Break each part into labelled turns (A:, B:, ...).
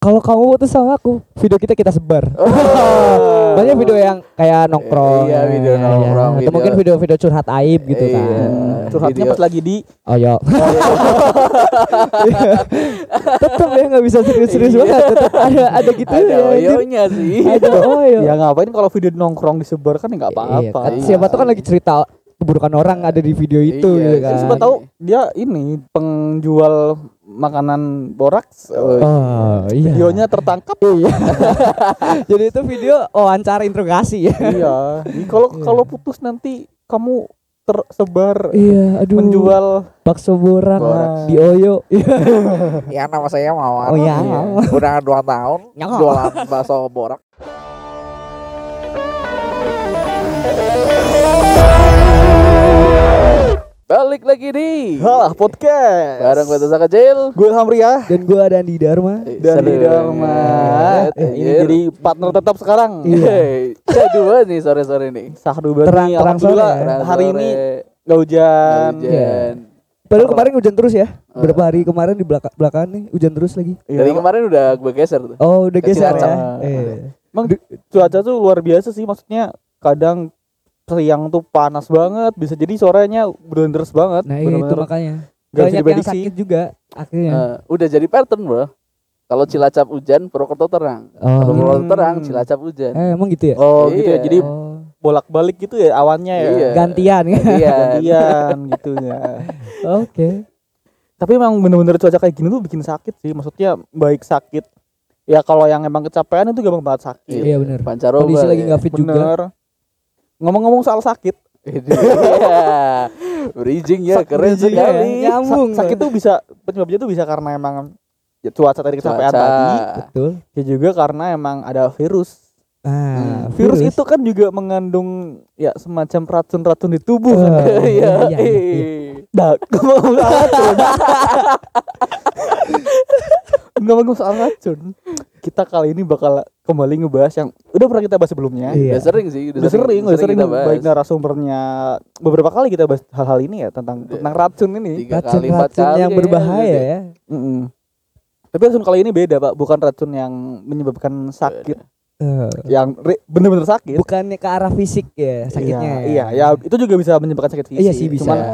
A: kalau kamu putus sama aku, video kita kita sebar. Banyak video yang kayak nongkrong.
B: Iya, video
A: ya,
B: nongkrong,
A: Atau
B: video-
A: mungkin video-video curhat aib gitu
B: Iya.
A: kan.
C: Curhatnya
B: Video.
C: pas lagi di
A: Oh ya. tetep ya nggak bisa serius-serius
B: Iya.
A: banget. Tetep ada ada gitu
B: Ada
A: ya.
B: oyonya sih.
A: Ada oyo.
C: Ya ngapain kalau video nongkrong disebar kan ya nggak
A: Iya,
C: apa-apa.
A: kan
B: Iya.
A: siapa tuh kan lagi cerita keburukan orang ada di video itu
B: Iya,
A: gitu
B: iya.
A: kan.
C: Siapa tahu dia ini penjual makanan boraks.
A: Oh, iya.
C: Videonya tertangkap.
A: Iya. Jadi itu video wawancara interogasi ya.
C: iya. Kalau
A: Iya.
C: kalau putus nanti kamu tersebar
A: Iya, aduh.
C: menjual
A: bakso borak di Oyo.
D: Ya nama saya Mawar.
A: Oh, iya.
D: Udah dua tahun jualan bakso borak.
B: Balik lagi di
C: Halah podcast.
B: bareng gue Tasa Kecil.
C: Gue Hamria
A: Dan gua Dandi Dharma.
C: dan di Dharma. Eh, ini jadi partner tetap sekarang.
B: Iya. Saya dua nih sore-sore nih.
C: Sahdu berarti
A: Terang- terang sore ya.
B: Terang
C: hari
B: sore,
C: ini nggak hujan.
B: hujan.
A: Padahal kemarin hujan terus ya. Berapa hari kemarin di belakang belakangan nih hujan terus lagi.
C: Iya,
B: Dari kemarin udah gue geser tuh.
A: Oh, udah
B: Kecil
A: geser ya. Eh.
C: Emang cuaca tuh luar biasa sih maksudnya kadang siang tuh panas banget bisa jadi sorenya bener deras banget
A: Nah, itu
C: bener-bener
A: makanya.
C: nggak bisa
A: Banyak yang sakit juga akhirnya.
B: Eh, udah jadi pattern bro. Kalau Cilacap hujan, Purwokerto terang. Kalau
A: Oh.
B: Purwokerto
C: Hmm.
B: terang, Cilacap hujan.
A: Eh, emang gitu ya?
C: oh gitu ya
B: Iya.
C: jadi
A: Oh.
C: bolak-balik gitu ya awannya ya
B: Iya.
A: Gantian ya.
B: Iya.
C: gantian gitu ya
A: Oke.
C: tapi emang bener-bener cuaca kayak gini tuh bikin sakit sih maksudnya baik sakit ya kalau yang emang kecapean itu gampang banget sakit
A: Iya benar.
B: Pancaroba.
A: Kondisi lagi
B: ya.
A: nggak fit juga.
C: Ngomong-ngomong soal sakit
B: Iya. Bridging ya,
C: Sak-
B: keren
C: bridging
B: sekali.
A: ya. Nyambung.
C: sa- sakit tuh bisa penyebabnya tuh bisa karena emang ya, cuaca tadi kecapean
B: Cuaca.
C: tadi
A: Betul.
C: ya juga karena emang ada virus
A: Nah,
C: virus, itu kan juga mengandung ya semacam racun-racun di tubuh kan.
B: Iya.
A: iya, iya.
C: Ngomong soal racun. ngomong soal racun. Kita kali ini bakal kembali ngebahas yang udah pernah kita bahas sebelumnya.
A: Iya.
B: Udah sering sih,
C: Udah sering, udah sering,
B: kita bahas.
C: baik narasumbernya beberapa kali kita bahas hal-hal ini ya tentang
B: Iya.
C: tentang racun ini.
B: Tiga kali, empat
A: Racun-racun
B: kali
A: yang berbahaya
B: udah.
A: ya.
C: Mm-mm. Tapi racun kali ini beda, Pak. Bukan racun yang menyebabkan sakit,
A: Eh,
C: yang bener-bener sakit.
A: bukannya ke arah fisik ya sakitnya.
C: Iya, iya, ya itu juga bisa menyebabkan sakit fisik.
A: Iya sih, bisa.
C: Cuman
B: Ya.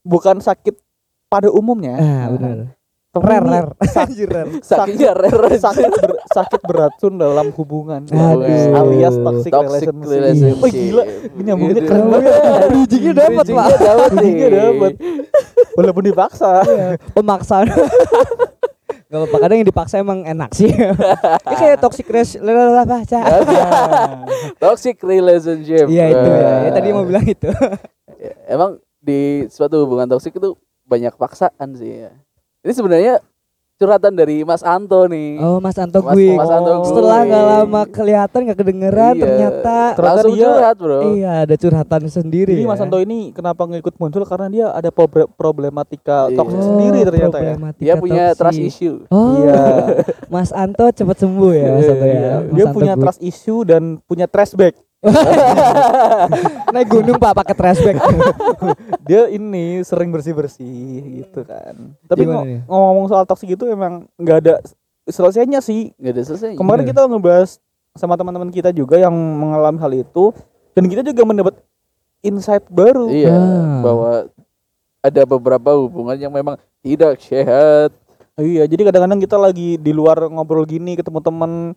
C: bukan sakit pada umumnya.
A: Ah, benar. Rare, rare. Anjir, rare.
B: Sakitnya rare
C: sakit ber- sakit beracun dalam hubungan
A: Aduh.
C: alias toxic,
B: Toxic
C: relationship.
B: relationship.
C: Wah gila, ini nyambungnya keren banget.
A: Bridgingnya dapat, Pak.
B: Bridgingnya dapat.
C: Walaupun dipaksa.
A: Pemaksaan. Gak apa-apa kadang yang dipaksa emang enak sih. Ini kayak toxic relationship?
B: Toxic relationship.
A: Iya itu ya. Ya. Tadi mau bilang itu.
B: Emang di suatu hubungan toksik itu banyak paksaan sih ya. Ini sebenarnya curhatan dari Mas Anto nih.
A: Oh Mas Anto
B: Mas-
A: gue.
B: Mas Anto
A: Setelah
B: gue.
A: nggak lama kelihatan nggak kedengeran
B: Iya.
A: ternyata
B: Langsung
C: dia-
B: curhat bro.
A: iya ada curhatan sendiri.
C: Jadi
A: ya.
C: Mas Anto ini kenapa ngikut muncul karena dia ada proble- problematika
B: Iya.
C: toxic
A: Oh,
C: sendiri ternyata ya.
B: Dia punya
A: toksik.
B: trust issue.
A: Oh,
C: Iya.
A: Mas Anto cepat sembuh ya Mas Anto ya.
C: Iya.
A: Mas
C: Dia
A: Anto
C: punya
A: good.
C: trust issue dan punya trash bag.
A: Naik gunung Pak pakai trash bag.
C: Dia ini sering bersih-bersih gitu kan. Tapi
A: Gimana
C: ngo-
A: nih?
C: ngomong soal toxic itu emang nggak ada selesainya sih.
B: Gak ada selesai.
C: Kemarin
A: Bener.
C: kita ngebahas sama teman-teman kita juga yang mengalami hal itu dan kita juga mendapat insight baru.
B: Iya,
A: Ah.
B: bahwa ada beberapa hubungan yang memang tidak sehat.
C: Iya, jadi kadang-kadang kita lagi di luar ngobrol gini ketemu teman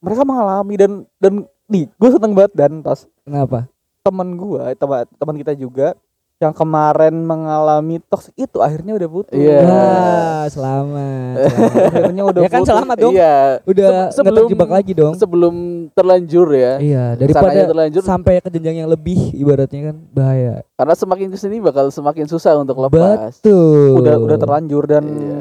C: mereka mengalami dan dan nih gue seneng banget dan pas
A: Kenapa?
C: teman gua teman teman kita juga yang kemarin mengalami toxic itu akhirnya udah putus.
B: Iya.
A: Wah, selamat. selamat.
C: akhirnya udah
A: Ya kan
C: putus.
A: selamat dong.
B: Iya.
A: Udah
B: Se-
A: nggak
B: sebelum-
A: terjebak lagi dong.
B: Sebelum terlanjur ya.
A: Iya,
B: Sananya
A: daripada
B: terlanjur
A: sampai ke jenjang yang lebih ibaratnya kan bahaya.
B: karena semakin ke sini bakal semakin susah untuk lepas.
A: Betul.
C: udah udah terlanjur dan
B: Iya.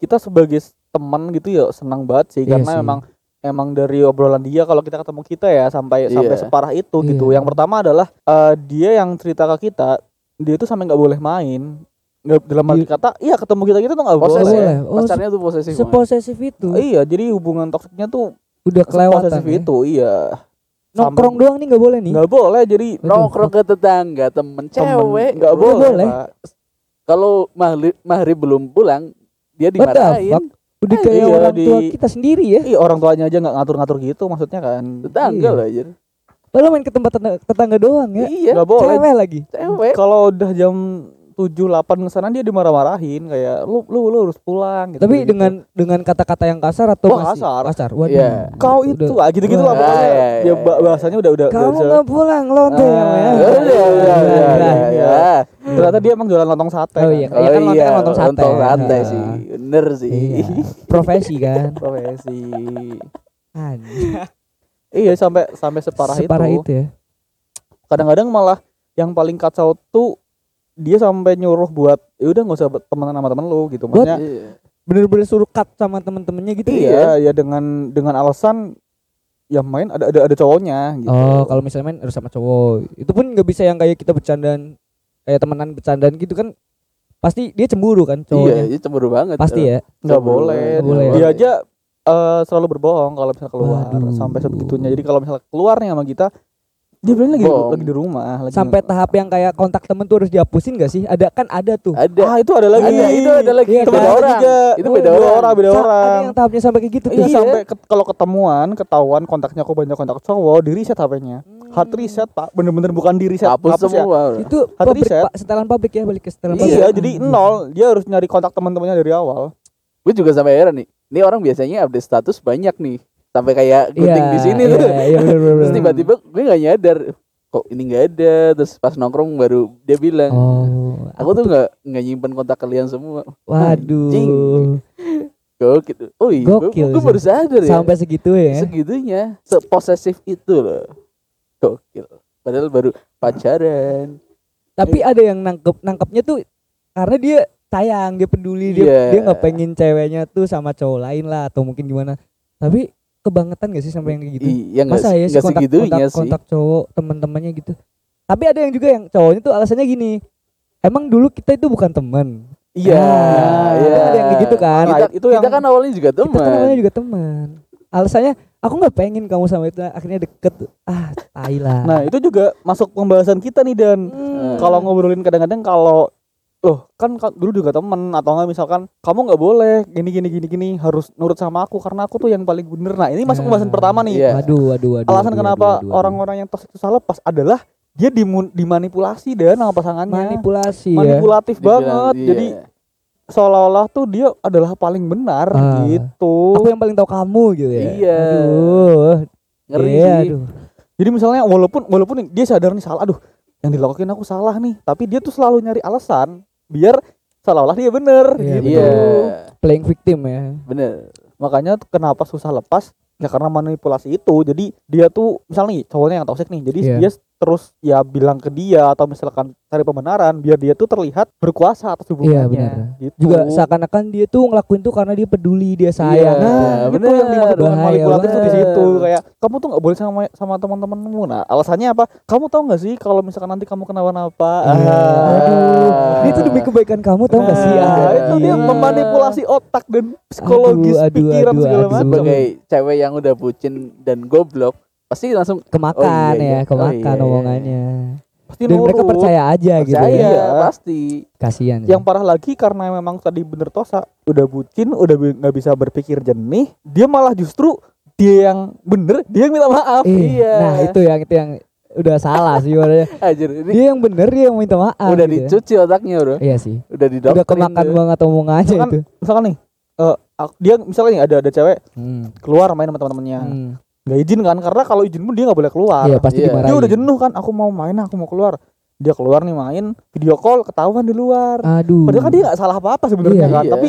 C: kita sebagai teman gitu ya senang banget sih
A: Iya
C: karena
A: sih.
C: emang emang dari obrolan dia kalau kita ketemu kita ya sampai
B: Iya.
C: sampai separah itu gitu.
A: Iya.
C: Yang pertama adalah eh, dia yang cerita ke kita dia itu sampai nggak boleh main. Nggak dalam arti
A: Di-
C: kata iya ketemu kita kita tuh nggak boleh.
A: boleh. Oh,
B: Pacarnya tuh posesif. banget.
A: Seposesif itu.
C: Iya, jadi hubungan toksiknya tuh
A: Udah kelewatan.
C: posesif
A: ya.
C: itu, iya.
A: Nongkrong doang nih nggak boleh nih.
C: Nggak boleh jadi
B: Nongkrong ke tetangga temen
C: temen
B: cewek.
C: nggak boleh.
A: boleh.
B: Kalau mahri, mahri belum pulang, dia dimarahin.
A: Udah
C: Ah,
A: kayak
C: iya,
A: orang tua
C: di-
A: kita sendiri ya.
C: Iya orang tuanya aja nggak ngatur-ngatur gitu maksudnya kan.
B: tetangga
A: Iya.
B: lah aja
A: Padahal main ke tempat tetangga, doang ya.
B: iya
C: Nggak boleh.
A: Cewek lagi.
B: cewek
C: Kalau udah jam 7 8 ke sana dia dimarah-marahin kayak lu lu lu harus pulang gitu.
A: Tapi
C: gitu.
A: dengan dengan kata-kata yang kasar atau
C: Wah,
A: masih
C: kasar.
A: Kasar. Waduh.
B: Iya.
C: kau itu
A: Udah.
C: ah gitu-gitu lah pokoknya.
B: Ah, iya,
C: Dia
B: iya,
C: ba-
B: iya.
C: bahasanya udah udah
A: Kamu nggak pulang ya,
C: Ah,
A: ya.
B: Ya udah, ya udah, ya
A: Iya.
B: ya.
C: Ternyata dia emang jualan lontong sate.
A: Oh
C: kan.
A: iya. kan lontong kan lontong sate.
B: lontong sate
A: Nah.
B: sih. Bener sih.
A: Iya. Profesi kan.
C: Profesi.
A: Anjir.
C: iya sampai sampai separah,
A: Separah
C: itu.
A: itu ya.
C: Kadang-kadang malah yang paling kacau tuh dia sampai nyuruh buat ya udah nggak usah temenan sama temen lu gitu maksudnya
B: Iya.
A: Bener-bener suruh cut sama temen-temennya gitu ya.
C: iya ya dengan dengan alasan ya main ada ada ada cowoknya gitu
A: Oh, kalau misalnya main harus sama cowok. Itu pun nggak bisa yang kayak kita bercandaan kayak temenan bercandaan gitu kan. Pasti dia cemburu kan
B: Iya,
A: cowoknya.
B: itu cemburu banget.
A: Pasti ya.
C: nggak boleh.
A: Nggak boleh.
C: dia aja eh, selalu berbohong kalau misalnya keluar
A: Waduh.
C: sampai sebegitunya jadi kalau misalnya keluar nih sama kita dia bilang lagi lagi di rumah lagi
A: Sampai tahap yang kayak kontak temen tuh harus dihapusin gak sih? Ada kan ada tuh.
B: Ada.
C: ah itu ada lagi
B: Ada, itu ada lagi.
A: Iya,
B: itu
A: kan?
B: beda
C: Ada
B: orang.
C: juga.
B: Itu
A: Oh,
B: beda
C: Dua
B: orang.
C: orang beda
A: Sa-
C: orang
A: Ada yang tahapnya sampai kayak gitu tuh.
C: Iya sampai ke- kalau ketemuan ketahuan kontaknya aku banyak kontak cowok di reset HP-nya hard reset pak bener-bener bukan di reset
B: Hapus
C: hapus ya
B: semua.
A: Itu
C: Hard
A: pabrik,
C: reset.
A: Pak, setelan pabrik ya balik ke setelan pabrik.
C: iya jadi nol dia harus nyari kontak teman-temannya dari awal
B: Gue juga sampai heran nih. Ini orang biasanya update status banyak nih. Sampai kayak gunting di sini
A: iya,
B: tuh.
A: Iya, bener, bener,
B: Terus tiba-tiba gue gak nyadar kok ini nggak ada. Terus pas nongkrong baru dia bilang,
A: Oh,
B: aku tuh nggak nggak nyimpen kontak kalian semua.
A: Waduh.
B: Anjing. Gokil. Oh iya,
A: Gokil
B: gue
A: sih.
B: baru sadar ya.
A: Sampai segitu ya.
B: segitunya, seposesif itu loh. Gokil. Padahal baru pacaran.
A: Tapi ada yang nangkep nangkepnya tuh karena dia sayang, dia peduli, dia
B: Iya.
A: dia nggak pengen ceweknya tuh sama cowok lain lah atau mungkin gimana. Tapi kebangetan gak sih sampai yang kayak gitu?
B: Iya
A: Masa ya sih kontak,
B: segitunya
A: kontak,
B: sih.
A: kontak cowok teman-temannya gitu. Tapi ada yang juga yang cowoknya tuh alasannya gini. Emang dulu kita itu bukan teman.
B: Iya,
A: Nah,
B: iya.
A: ada yang gitu kan.
B: Kita,
C: Itu
B: kita
C: yang-
B: kan awalnya juga
A: Kita kan
B: teman.
A: awalnya juga teman. Alasannya aku nggak pengen kamu sama itu akhirnya deket. Ah, tai lah.
C: nah itu juga masuk pembahasan kita nih dan
A: Hmm.
C: kalau ngobrolin kadang-kadang kalau loh kan ka- dulu juga temen atau enggak misalkan kamu nggak boleh gini gini gini gini harus nurut sama aku karena aku tuh yang paling bener nah ini masuk pembahasan pertama nih
B: Iya.
A: Waduh, waduh, waduh.
C: alasan
A: waduh,
C: kenapa orang-orang yang toxic susah lepas adalah dia dimun- dimanipulasi dan sama pasangannya
A: manipulasi ya.
C: manipulatif
B: Dibilang,
C: banget
B: iya.
C: jadi seolah-olah tuh dia adalah paling benar
A: Ah.
C: gitu
A: Aku yang paling tahu kamu gitu ya.
B: Iya.
A: Aduh.
B: ngeri
A: Iya,
B: sih.
A: aduh.
C: jadi misalnya walaupun walaupun dia sadar nih salah aduh yang dilakuin aku salah nih tapi dia tuh selalu nyari alasan biar seolah-olah dia bener
A: Iya,
C: gitu
B: Iya,
A: Playing victim ya.
B: bener.
C: makanya kenapa susah lepas ya karena manipulasi itu jadi dia tuh misalnya nih cowoknya yang toxic nih jadi
A: Iya.
C: dia terus ya bilang ke dia atau misalkan cari pembenaran biar dia tuh terlihat berkuasa atas hubungannya
A: Iya, benar.
C: gitu
A: Juga seakan-akan dia tuh ngelakuin tuh karena dia peduli, dia sayang.
B: Iya,
C: nah itu yang dimaksud dengan
A: Bahaya
C: manipulatif tuh di situ kayak kamu tuh nggak boleh sama sama teman-temanmu nah alasannya apa kamu tahu nggak sih kalau misalkan nanti kamu kenapa-napa
A: Iya.
C: Ah.
A: Aduh. Ini tuh demi kebaikan kamu tau gak sih?
C: Nah,
A: Ah,
C: itu dia
A: iya.
C: memanipulasi otak dan psikologis
A: Aduh, aduh,
C: pikiran
A: aduh,
C: segala
A: aduh.
C: macam
B: Sebagai cewek yang udah bucin dan goblok, pasti langsung
A: Kemakan
B: Oh, iya, iya.
A: ya, kemakan
B: Oh, iya.
A: omongannya.
C: pasti
A: Dan mereka percaya aja gitu
B: percaya,
A: ya.
C: Iya.
B: pasti.
A: Kasihan.
C: yang parah lagi karena memang tadi bener tosa udah bucin udah nggak bisa berpikir jernih dia malah justru dia yang bener dia yang minta maaf
A: Eh,
B: Iya.
A: Nah, itu yang itu yang udah salah sih sebenarnya. Dia yang bener dia yang minta maaf.
B: udah
A: gitu ya.
B: dicuci otaknya, Bro.
A: Iya sih.
B: Udah didoktrin.
A: Udah kemakan
B: tuh.
A: banget omongannya
C: Misalkan-
A: itu.
C: misalkan nih eh, ak- dia misalnya nih ada ada cewek
A: Hmm.
C: keluar main sama teman-temannya
A: Hmm.
C: Nggak izin kan karena kalau izin pun dia nggak boleh keluar
A: Iya, pasti
B: Iya.
A: dimarahin.
C: dia udah jenuh kan aku mau main aku mau keluar dia keluar nih main video call ketahuan di luar
A: Aduh.
C: padahal kan dia nggak salah apa apa sebenarnya
A: Iya.
C: kan
B: Iya.
C: tapi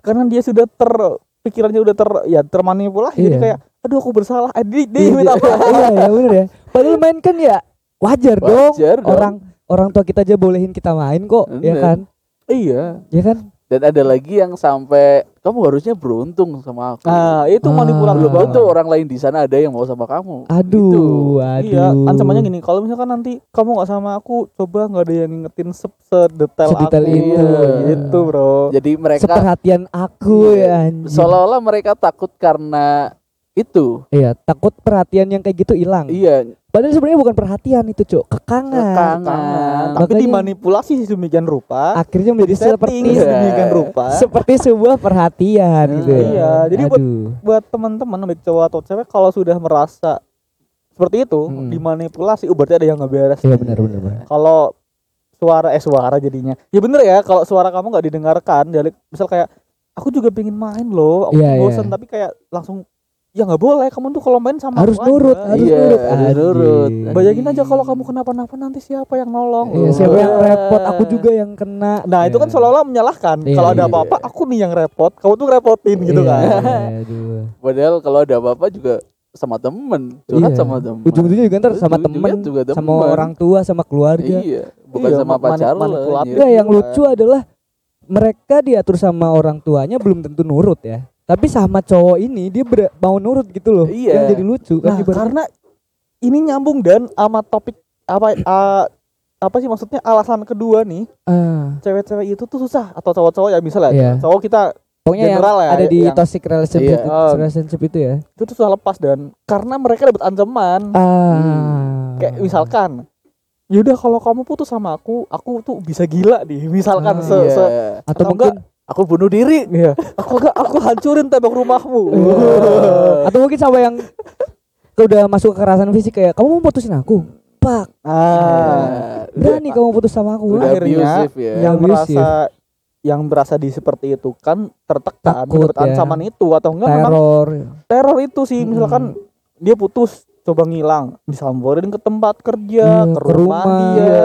C: karena dia sudah ter pikirannya udah ter ya termanipulasi jadi
A: Iya.
C: kayak aduh aku bersalah eh, dia, dia
A: Iya,
C: minta maaf
A: iya, iya bener ya. Padahal main kan ya wajar, dong.
B: Wajar dong.
A: Orang orang tua kita aja bolehin kita main kok, ya
B: Bener.
A: kan?
C: iya
A: Ya kan?
B: Dan ada lagi yang sampai kamu harusnya beruntung sama aku.
C: nah itu
A: Ah.
C: manipulatif
B: Belum
C: banget
B: tentu orang lain di sana ada yang mau sama kamu.
A: Aduh,
B: Gitu.
A: aduh.
C: Iya, ancamannya gini, kalau misalkan nanti kamu nggak sama aku, coba nggak ada yang ngingetin se sedetail
A: Sedetail
C: aku.
A: itu.
C: Gitu, Bro.
B: Jadi mereka
A: Seperhatian aku
B: Iya.
A: ya
B: seolah-olah mereka takut karena itu.
A: Iya, takut perhatian yang kayak gitu hilang.
B: Iya,
A: Padahal sebenarnya bukan perhatian itu, Cuk. Kekangan.
B: Kekangan.
C: tapi
A: Makanya-
C: dimanipulasi sedemikian rupa
A: Akhirnya menjadi seperti
C: sedemikian rupa
A: seperti sebuah perhatian gitu. ya.
C: Iya, jadi buat-
A: Aduh.
C: buat teman-teman baik cowok atau cewek kalau sudah merasa seperti itu
A: Mm.
C: dimanipulasi oh berarti ada yang nggak beres
A: Iya benar benar benar.
C: kalau suara eh suara jadinya ya bener ya kalau suara kamu nggak didengarkan dari misal kayak aku juga pengen main loh aku
A: Iya,
C: bosen
A: iya.
C: tapi kayak langsung ya nggak boleh kamu tuh kalau main sama
A: Harus
C: aku
A: nurut,
C: aja."
A: harus
B: Iya,
A: nurut.
B: harus nurut.
C: bayangin aja kalau kamu kenapa-napa nanti siapa yang nolong
A: Iya,
C: loh.
A: siapa yang repot? Aku juga yang kena.
C: nah itu kan
A: Iya.
C: seolah-olah menyalahkan
A: Iya,
C: kalau ada
B: iya.
C: apa-apa aku nih yang repot kamu tuh repotin gitu
A: Iya,
C: kan
A: aduh.
B: Padahal kalau ada apa-apa juga sama temen, curhat
A: Iya.
B: sama temen.
A: Ujung-ujungnya juga ntar sama temen,
B: juga
A: sama
B: temen.
A: orang tua, sama keluarga.
B: Iya, bukan
C: Iya,
B: sama
C: ma-
B: pacar
C: manipulatif.
A: Yang
C: Iya.
A: lucu adalah mereka diatur sama orang tuanya belum tentu nurut ya. Tapi sama cowok ini dia ber- mau nurut gitu loh.
B: Iya.
A: Yang jadi lucu kan
C: Nah,
A: ibaratnya.
C: karena ini nyambung dan sama topik apa ah, apa sih maksudnya alasan kedua nih
A: Ah,
C: cewek-cewek itu tuh susah atau cowok-cowok ya misalnya
A: Iya.
C: cowok kita
A: pokoknya yang
C: General ya,
A: ada di
C: yang-
A: toxic relationship,
B: Iya.
A: relationship itu ya.
C: itu tuh susah lepas dan karena mereka dapat ancaman
A: Ah.
C: kayak misalkan yaudah kalau kamu putus sama aku aku tuh bisa gila nih misalkan
A: Ah,
C: se,
B: Iya.
C: se
A: atau
C: atau
A: mungkin
B: Aku bunuh diri.
C: iya, aku enggak aku hancurin tembok rumahmu
A: atau mungkin sama yang udah masuk kekerasan fisik kayak kamu mau putusin aku. Pak,
C: ah
A: berani kamu putus sama aku.
B: Udah
C: akhirnya
B: abusive ya.
C: yang
A: Abusive.
C: merasa yang berasa di seperti itu kan tertekan
A: Takut, ya.
C: ancaman itu atau enggak memang
A: Teror.
C: teror itu sih
A: Mm-mm.
C: misalkan dia putus coba ngilang disamperin ke tempat kerja
A: Iya,
C: ke
A: ke
C: rumah,
A: rumah.
C: dia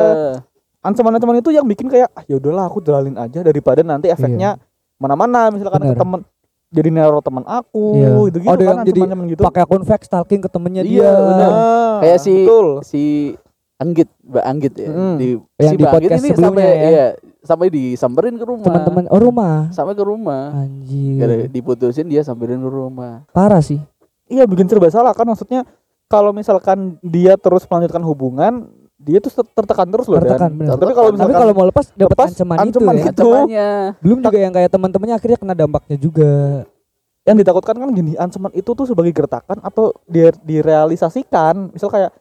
B: Iya.
C: ancaman-ancaman itu yang bikin kayak ah ya udahlah aku jalanin aja daripada nanti efeknya mana-mana misalkan ke
A: Iya. Bener.
C: temen jadi neror teman aku
A: Iya.
C: gitu gitu
A: Ada
C: kan
A: jadi
C: gitu
A: Pakai akun fake stalking ke temennya
B: Iya,
A: dia.
B: benar.
C: Nah,
B: Kayak si
C: betul.
B: si Anggit, Mbak Anggit ya.
C: Mm.
B: Di
A: Yang
B: si
A: di
B: Mbak Anggit
A: podcast
B: ini
A: sebelumnya
B: sampai
A: ya.
B: iya, sampai disamperin ke rumah.
A: Teman-teman oh rumah.
B: Sampai ke rumah.
A: Anjir.
B: Gara diputusin dia samperin ke rumah.
A: Parah sih.
C: iya bikin serba salah kan maksudnya kalau misalkan dia terus melanjutkan hubungan dia tuh ter- tertekan terus loh
A: Tertekan,
C: Dan.
A: bener.
C: tapi kalau
A: Tapi kalau mau lepas dapat ancaman,
C: ancaman
A: itu ya.
C: gitu.
B: Ancamannya.
A: Belum juga yang kayak teman-temannya akhirnya kena dampaknya juga.
C: yang ditakutkan kan gini ancaman itu tuh sebagai gertakan atau dia direalisasikan misal kayak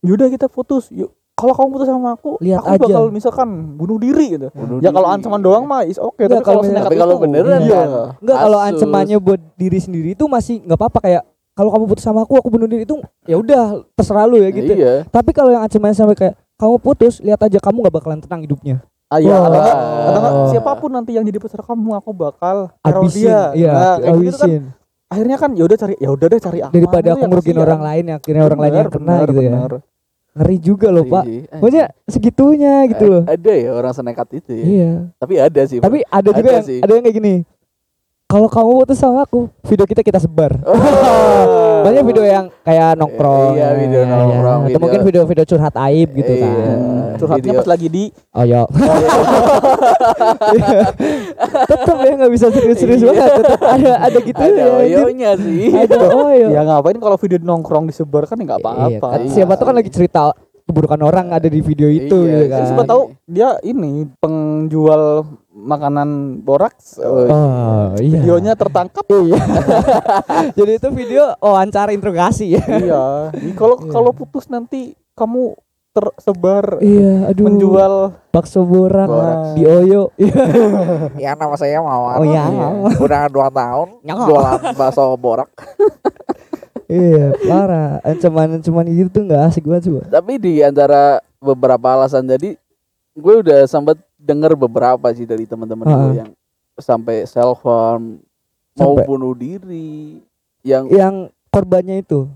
C: yaudah kita putus yuk kalau kamu putus sama aku
A: Lihat
C: aku
A: aja.
C: bakal misalkan bunuh diri gitu
B: Bunuh
C: ya kalau ancaman doang mah is oke
A: Nggak,
C: tapi
A: kalau
C: kalau
A: misalnya-
C: senekat
B: Tapi kalau
C: itu,
B: beneran
C: iya.
B: kan.
A: Enggak kalau
B: Kasus.
A: ancamannya buat diri sendiri itu masih nggak apa-apa kayak kalau kamu putus sama aku aku bunuh diri itu ya udah terserah lu ya gitu.
B: Iya.
A: Tapi kalau yang ancamannya sampai kayak kamu putus, lihat aja kamu nggak bakalan tenang hidupnya.
C: ah, iya, atau enggak, atau enggak,
A: siapa
C: pun nanti yang jadi pacar kamu aku bakal teror
A: Abisin,
C: dia
A: iya,
C: nah, kayak gitu kan akhirnya kan ya udah cari ya udah deh cari aman
A: Daripada
C: itu
A: aku ngerugiin
C: kasihan.
A: orang lain yang akhirnya orang lain yang kena
C: benar,
A: gitu ya. Ngeri juga loh, Pak.
B: Iya.
A: Maksudnya segitunya gitu loh.
B: Ada ya orang senekat itu ya.
A: Iya.
B: Tapi ada sih.
A: Tapi ada juga
B: Ada
A: yang
B: sih.
A: ada yang kayak gini. Kalau kamu putus sama aku, video kita kita sebar.
B: Oh.
A: Banyak video yang kayak nongkrong.
B: Iya, video
A: ya,
B: nongkrong,
A: Atau
B: video-
A: mungkin video-video curhat aib gitu
B: Iya.
A: kan.
C: Curhatnya
B: Video.
C: pas lagi di
A: Oh ya. tetap ya nggak bisa serius-serius
B: Iya.
A: banget. Tetap ada ada gitu
B: Ada
A: ya. anjir.
B: oyonya sih.
A: Ada oh ya.
C: ngapain kalau video nongkrong disebar kan ya nggak
A: Iya,
C: apa-apa
A: kan.
B: Iya.
A: Siapa tuh kan lagi cerita keburukan orang ada di video itu
B: Iya,
A: gitu
B: kan.
A: kan.
C: siapa tahu dia ini penjual makanan boraks
B: Oh,
A: Oh iya.
C: videonya tertangkap
A: Iya. Jadi itu video wawancara interogasi ya.
C: iya Jadi kalau
A: Iya.
C: kalau putus nanti kamu tersebar
A: Iya, aduh.
C: menjual
A: bakso borak
B: Borak.
A: di Oyo. Iya.
D: Ya nama saya Mawar.
A: Oh, ya.
D: Udah dua tahun jualan bakso borak.
A: Iya, parah. Ancaman-ancaman gitu tuh nggak asik banget sih, Bang.
B: Tapi di antara beberapa alasan tadi, gue udah sempat denger beberapa sih dari teman-teman gue
A: Ah.
B: yang sampai self harm, mau bunuh diri, yang
A: Yang korbannya itu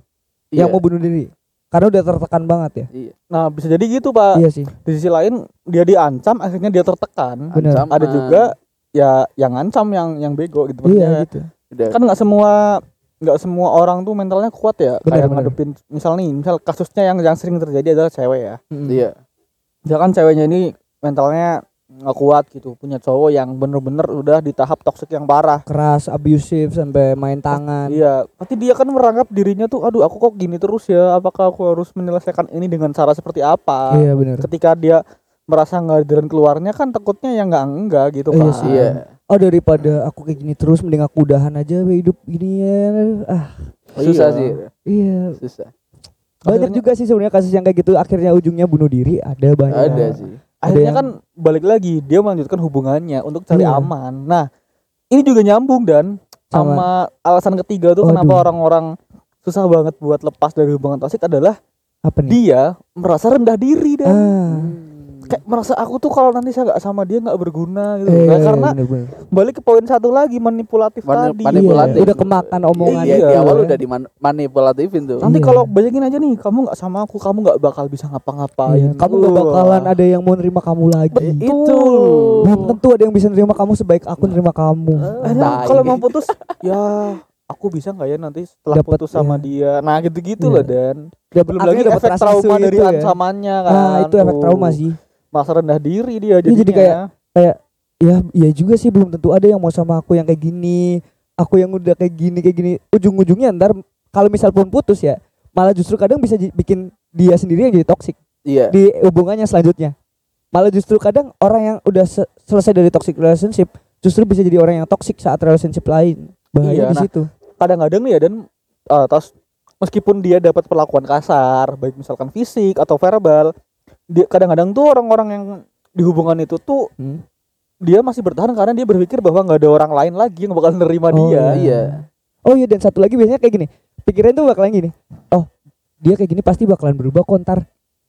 B: iya,
A: yang mau bunuh diri. Karena udah tertekan banget ya.
B: iya,
C: nah bisa jadi gitu pak
A: Iya sih.
C: di sisi lain dia diancam akhirnya dia tertekan
A: Bener.
B: ancaman.
C: ada juga ya yang ngancam yang yang bego gitu
A: Iya
C: maksudnya.
A: gitu.
C: Kan nggak semua nggak semua orang tuh mentalnya kuat ya
A: Benar,
C: kayak
A: benar.
C: ngadepin misal nih misal kasusnya yang yang sering terjadi adalah cewek ya
A: Mm.
B: iya,
C: misalkan ceweknya ini mentalnya nggak kuat gitu punya cowok yang bener-bener udah di tahap toksik yang parah
A: Keras, abusive sampai main tangan.
C: iya pasti dia kan meranggap dirinya tuh aduh aku kok gini terus ya apakah aku harus menyelesaikan ini dengan cara seperti apa
A: Iya benar.
C: ketika dia merasa nggak ada jalan keluarnya kan takutnya ya nggak enggak gitu
A: Iya
C: kan
A: sih.
B: iya.
A: Oh daripada aku kayak gini terus mending aku udahan aja hidup gini ya. Ah,
B: Susah
C: Iya.
B: sih,
A: iya.
B: susah.
A: banyak
C: Akhirnya-
A: juga sih sebenarnya kasus yang kayak gitu akhirnya ujungnya bunuh diri ada banyak
B: Ada sih.
C: Akhirnya
A: yang-
C: kan balik lagi dia melanjutkan hubungannya untuk cari
A: Iya.
C: aman. Nah ini juga nyambung dan
A: Sama-
C: sama, alasan ketiga tuh
A: Waduh.
C: kenapa orang-orang susah banget buat lepas dari hubungan toksik adalah
A: apa nih?
C: dia merasa rendah diri dan.
A: Ah
C: kayak merasa aku tuh kalau nanti saya nggak sama dia nggak berguna gitu
A: eh,
C: Nah, karena
A: bener-bener.
C: balik ke poin satu lagi manipulatif
B: Mani-
C: tadi
B: manipulatif.
A: Iya, udah kemakan omongan
B: Iya,
C: itu
B: di
C: ya.
B: awal udah dimanipulatifin tuh.
C: nanti
A: Iya.
C: kalau bayangin aja nih kamu nggak sama aku kamu nggak bakal bisa ngapa-ngapain
A: Iya, kamu gak
C: Wah.
A: bakalan ada yang mau nerima kamu lagi
B: Itu.
A: belum tentu ada yang bisa nerima kamu sebaik aku nerima kamu
C: Akhirnya
B: Tai.
C: kalau mau putus ya aku bisa nggak ya nanti setelah
A: Dapet,
C: putus sama
A: iya.
C: dia nah gitu-gitu
A: Iya.
C: lah dan
A: Ya,
C: belum
A: akhirnya
C: lagi
A: dapet
C: efek
A: trust
C: trauma dari
A: itu ya.
C: ancamannya kan
A: ah itu efek
C: Tuh.
A: trauma sih
C: masa rendah diri dia
A: Iya, jadi
C: jadinya.
A: kayak- ya iya juga sih belum tentu ada yang mau sama aku yang kayak gini. Aku yang udah kayak gini kayak gini. Ujung-ujungnya ntar kalau misal pun putus ya malah justru kadang bisa bikin dia sendiri yang jadi toksik
B: Iya.
A: di hubungannya selanjutnya. Malah justru kadang orang yang udah se- selesai dari toxic relationship justru bisa jadi orang yang toxic saat relationship lain. Bahaya
C: Iya,
A: di
C: nah,
A: situ.
C: kadang-kadang nih ya dan eh, tos meskipun dia dapat perlakuan kasar baik misalkan fisik atau verbal dia kadang-kadang tuh orang-orang yang di hubungan itu tuh
A: Hmm.
C: dia masih bertahan karena dia berpikir bahwa nggak ada orang lain lagi yang bakal nerima
A: Oh,
C: dia
B: Iya.
A: oh iya dan satu lagi biasanya kayak gini pikiran tuh bakalan gini oh dia kayak gini pasti bakalan berubah kok ntar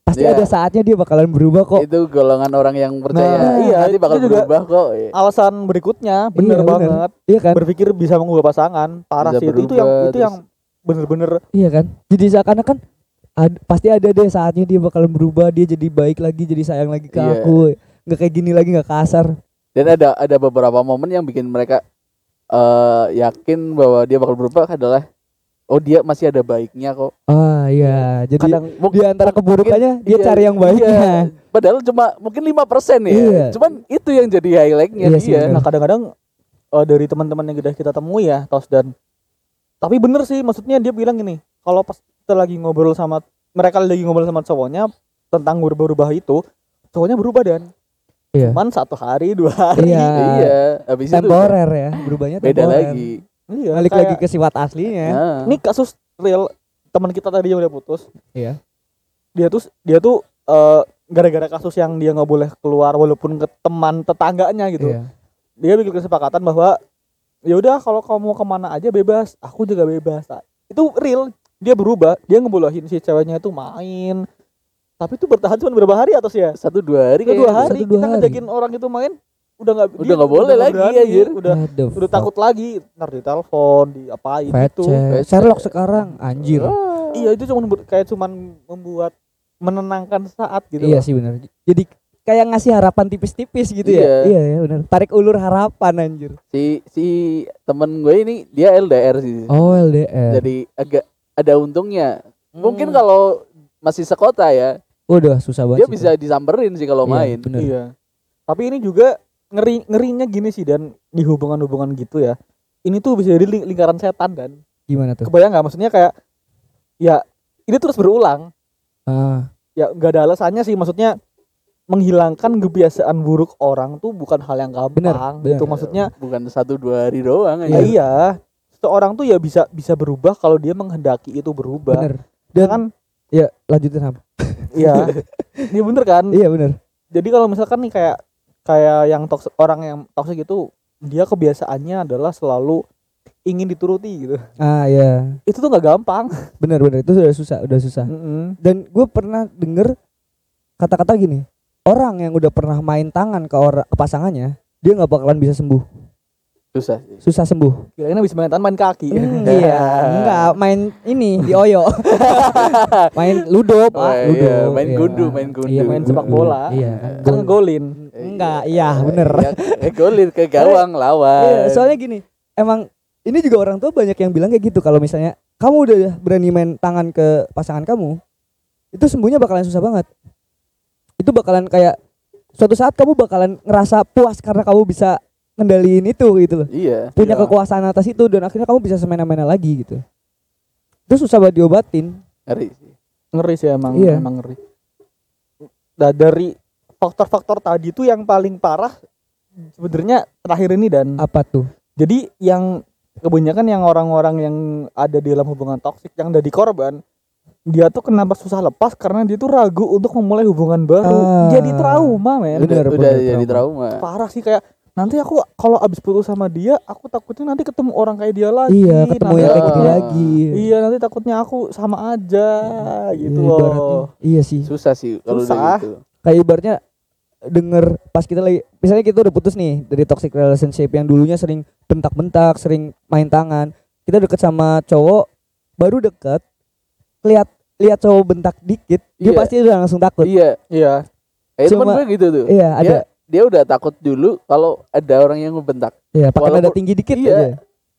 A: pasti
B: Iya.
A: ada saatnya dia bakalan berubah kok
B: Itu golongan orang yang percaya.
C: Nah, iya,
B: nanti bakal
C: juga-
B: berubah kok. Iya.
C: alasan berikutnya bener
A: Iya, bener.
C: banget
A: iya kan
C: berpikir bisa mengubah pasangan parah
B: Bisa
C: sih itu, itu yang itu
B: terus-
C: yang bener-bener
A: iya kan jadi seakan-akan ad- pasti ada deh saatnya dia bakalan berubah dia jadi baik lagi jadi sayang lagi ke
B: Iya.
A: aku nggak kayak gini lagi nggak kasar
B: Dan ada ada beberapa momen yang bikin mereka eh yakin bahwa dia bakal berubah adalah oh dia masih ada baiknya kok.
A: ah iya jadi
C: kadang
A: di antara keburukannya dia
B: Iya,
A: cari yang baiknya
B: iya. Padahal cuma mungkin 5% ya.
A: Iya.
B: Cuman itu yang jadi highlightnya
A: Iya sih,
B: dia.
A: bener.
C: nah kadang-kadang eh, dari teman-teman yang udah kita temui ya tos dan tapi bener sih maksudnya dia bilang gini kalau pas kita lagi ngobrol sama mereka lagi ngobrol sama cowoknya tentang berubah-ubah itu cowoknya berubah dan
A: Iya.
C: cuman satu hari dua hari
A: Iya.
B: Iya, habis itu
A: temporer ya berubahnya
B: beda
A: temporer.
B: lagi.
C: Iya,
A: balik
C: kayak-
A: lagi ke sifat aslinya
B: Nah,
C: ini kasus real teman kita tadi yang udah putus
A: Iya.
C: dia tuh dia tuh eh, gara-gara kasus yang dia nggak boleh keluar walaupun ke teman tetangganya gitu
A: Iya.
C: dia bikin kesepakatan bahwa ya udah kalau kamu ke mana aja bebas aku juga bebas Nah, itu real dia berubah dia ngebolehin si ceweknya itu main tapi itu bertahan cuma berapa hari atau sih ya
B: satu dua hari kayak
C: dua hari
A: Satu, dua
C: kita
A: hari.
C: ngajakin orang itu main udah nggak
B: Udah nggak boleh
C: nggak
B: lagi,
C: berani,
B: anjir.
C: udah
A: the
C: udah
A: fuck?
C: takut lagi ntar ditelepon diapain gitu
A: Fece. Sherlock sekarang anjir
C: iya itu cuma kayak cuman membuat menenangkan saat gitu
A: iya
C: loh.
A: sih benar jadi kayak ngasih harapan tipis-tipis gitu
B: Iya.
A: ya iya ya benar tarik ulur harapan anjir
B: si si temen gue ini dia LDR sih.
A: oh LDR
B: Jadi agak ada untungnya. Mungkin
C: Hmm.
B: kalau masih sekota ya,
A: udah susah banget
B: dia
A: sih
B: bisa disamperin sih kalau
A: Iya,
B: main.
A: bener.
C: Iya. Tapi ini juga ngeri ngerinya gini sih dan di hubungan-hubungan gitu ya. Ini tuh bisa jadi ling- lingkaran setan dan
A: gimana tuh
C: kebayang nggak maksudnya kayak ya ini terus berulang.
A: ah
C: Ya nggak ada alasannya sih maksudnya menghilangkan kebiasaan buruk orang tuh bukan hal yang gampang
A: bener.
C: gitu maksudnya.
B: Bukan satu dua hari doang
C: Ya
B: aja.
C: iya. Seorang tuh ya bisa bisa berubah kalau dia menghendaki itu berubah.
A: bener
C: Ya
A: dan
C: kan?
A: ya lanjutin Ham
C: Iya. Iya bener kan?
A: iya bener
C: jadi kalau misalkan nih kayak kayak yang toxic orang yang toxic itu dia kebiasaannya adalah selalu ingin dituruti gitu
A: ah ya
C: itu tuh nggak gampang
A: bener bener itu sudah susah udah susah
C: Mm-mm.
A: dan gue pernah denger kata-kata gini orang yang udah pernah main tangan ke orang ke pasangannya dia nggak bakalan bisa sembuh
B: Susah sih.
A: susah sembuh
C: kirain habis main tangan main kaki
A: Hmm, iya enggak main ini di oyo main ludo pak
B: Oh, iya,
A: ludo
B: main
A: iya.
B: gundu, main gundu.
A: Iya,
C: Main sepak bola.
A: iya
C: kan ngegolin
A: enggak iya bener
B: Ya, golin ke gawang lawan.
A: Iya, soalnya gini, emang ini juga orang tua banyak yang bilang kayak gitu kalau misalnya kamu udah berani main tangan ke pasangan kamu, itu sembuhnya bakalan susah banget. Itu bakalan kayak suatu saat kamu bakalan ngerasa puas karena kamu bisa ngendaliin itu gitu loh.
B: Iya.
A: Punya
C: Iya.
A: kekuasaan atas itu dan akhirnya kamu bisa semena-mena lagi gitu. Itu susah banget diobatin.
B: Ngeri sih.
C: ngeri sih emang
A: Iya.
C: emang ngeri nah dari faktor-faktor tadi tuh yang paling parah sebenarnya terakhir ini dan
A: Apa tuh?
C: jadi yang kebanyakan yang orang-orang yang ada di dalam hubungan toksik yang dari korban dia tuh kenapa susah lepas karena dia tuh ragu untuk memulai hubungan baru.
A: Ah.
C: Jadi trauma, men.
A: Bener,
B: udah, udah
A: bener,
B: jadi
A: trauma.
B: trauma.
C: Parah sih kayak nanti aku kalau abis putus sama dia, aku takutnya nanti ketemu orang kayak dia lagi.
A: Iya, ketemu
C: Nanti
A: yang kayak gitu
B: Ah.
A: lagi.
C: Iya, nanti takutnya aku sama aja gitu
A: Iya, ibaratnya.
C: loh.
A: Iya sih.
B: Susah sih kalau udah
C: Susah.
B: gitu.
A: Kayak ibaratnya denger pas kita lagi misalnya kita udah putus nih dari toxic relationship yang dulunya sering bentak-bentak, sering main tangan. Kita deket sama cowok baru deket lihat lihat cowok bentak dikit, dia
B: Iya.
A: pasti udah langsung takut.
B: Iya,
C: Iya.
B: kayak temen
A: Cuma-
B: gue gitu tuh.
A: Iya, ada.
B: Dia, dia udah takut dulu kalau ada orang yang ngebentak.
A: Iya, pakai nada
B: Walaupun-
A: tinggi dikit
B: iya,
A: aja.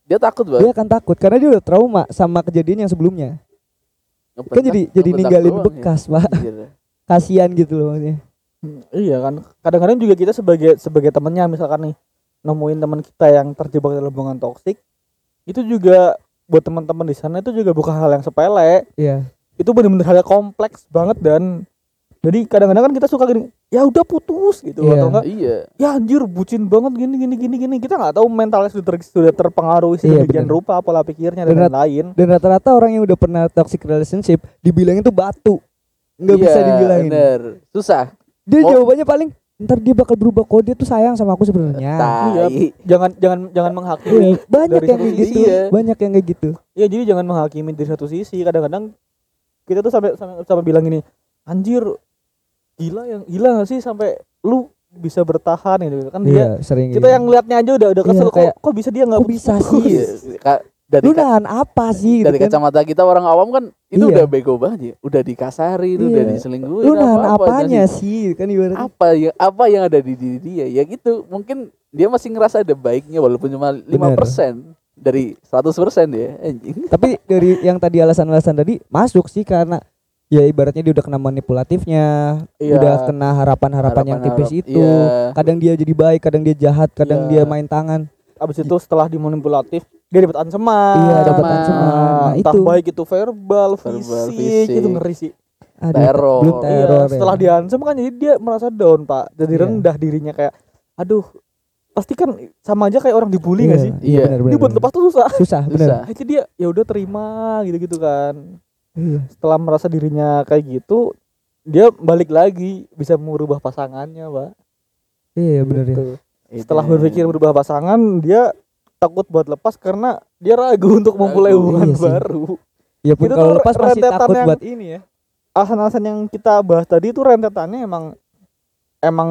B: Dia takut
A: Dia
B: banget.
A: akan takut karena dia udah trauma sama kejadian yang sebelumnya. Kan jadi jadi ninggalin bekas, Pak.
B: Iya.
A: Kasihan gitu loh maksudnya.
C: Hmm, Iya kan. Kadang-kadang juga kita sebagai sebagai temennya misalkan nih nemuin teman kita yang terjebak dalam hubungan toksik, itu juga buat teman-teman di sana itu juga bukan hal yang sepele.
A: Iya.
C: Itu benar-benar hal yang kompleks banget dan jadi kadang-kadang kan kita suka gini, ya udah putus gitu
A: Iya.
C: atau enggak
B: Iya.
C: ya anjir bucin banget gini gini gini gini kita nggak tahu mentalnya sudah ter- sudah terpengaruhi
A: Iya,
C: sedemikian
A: benar.
C: rupa pola pikirnya dan
A: Benar.
C: lain-lain
A: Dan rata-rata orang yang udah pernah toxic relationship dibilangin tuh batu. Nggak
B: Iya,
A: bisa dibilangin.
B: Bener. Susah.
A: Dia
B: Oh.
A: jawabannya paling ntar dia bakal berubah kok dia tuh sayang sama aku sebenarnya.
B: Tai.
C: jangan jangan jangan menghakimi
A: Iya, banyak
C: dari
A: yang kayak gitu.
B: iya.
A: Banyak yang kayak gitu.
C: ya jadi jangan menghakimi dari satu sisi kadang-kadang kita tuh sampai sampai, sampai bilang gini anjir gila yang gila gak sih sampai lu bisa bertahan gitu kan dia
A: Iya, sering
C: kita
A: gitu.
C: yang ngeliatnya aja udah udah kesel
A: Iya, kayak,
C: kok kok bisa dia nggak
A: bisa sih?
B: Iya. Dari
A: lu nahan apa sih
B: dari
A: gitu kan?
B: kacamata kita orang awam kan itu
A: Iya.
B: udah bego banget ya. Udah dikasarin, udah
A: Iya.
B: diselingkuhin.
A: Lu nahan
B: apa-apa,
A: apanya sih kan ibaratnya.
B: Apa yang apa yang ada di diri dia? Ya gitu. Mungkin dia masih ngerasa ada baiknya walaupun cuma 5% dari 100% ya. Anjing.
A: Tapi dari yang tadi alasan-alasan tadi masuk sih karena ya ibaratnya dia udah kena manipulatifnya,
C: Iya.
A: udah kena harapan-harapan yang tipis itu.
B: Iya.
A: Kadang dia jadi baik, kadang dia jahat, kadang
C: Iya.
A: dia main tangan.
C: abis itu setelah dimanipulatif dia dapat ancaman
A: Iya, dapat
B: Ancaman.
A: Nah,
C: entah
A: itu.
C: baik itu verbal,
B: Verbal,
C: fisik,
B: fisik.
C: itu ngeri sih
A: Aduh,
B: Teror.
A: belum
C: Iya,
A: teror. ya.
C: setelah diancam kan jadi dia merasa down pak jadi
A: Iya.
C: rendah dirinya kayak aduh pasti kan sama aja kayak orang dibully
A: Iya,
C: gak sih
A: Iya, benar,
C: dia
A: benar,
C: buat lepas tuh susah
A: susah, benar.
B: Susah.
C: akhirnya dia ya udah terima gitu gitu kan
A: Iya.
C: Setelah merasa dirinya kayak gitu dia balik lagi bisa merubah pasangannya pak
A: Iya, benar ya.
C: Gitu.
B: Itu.
C: setelah berpikir berubah pasangan dia takut buat lepas karena dia ragu untuk memulai hubungan
A: Iya
C: baru
A: Ya pun
C: Itu
A: kalau lepas masih
C: rentetan
A: takut
C: yang-
A: buat ini ya.
C: alasan-alasan yang kita bahas tadi itu rentetannya emang emang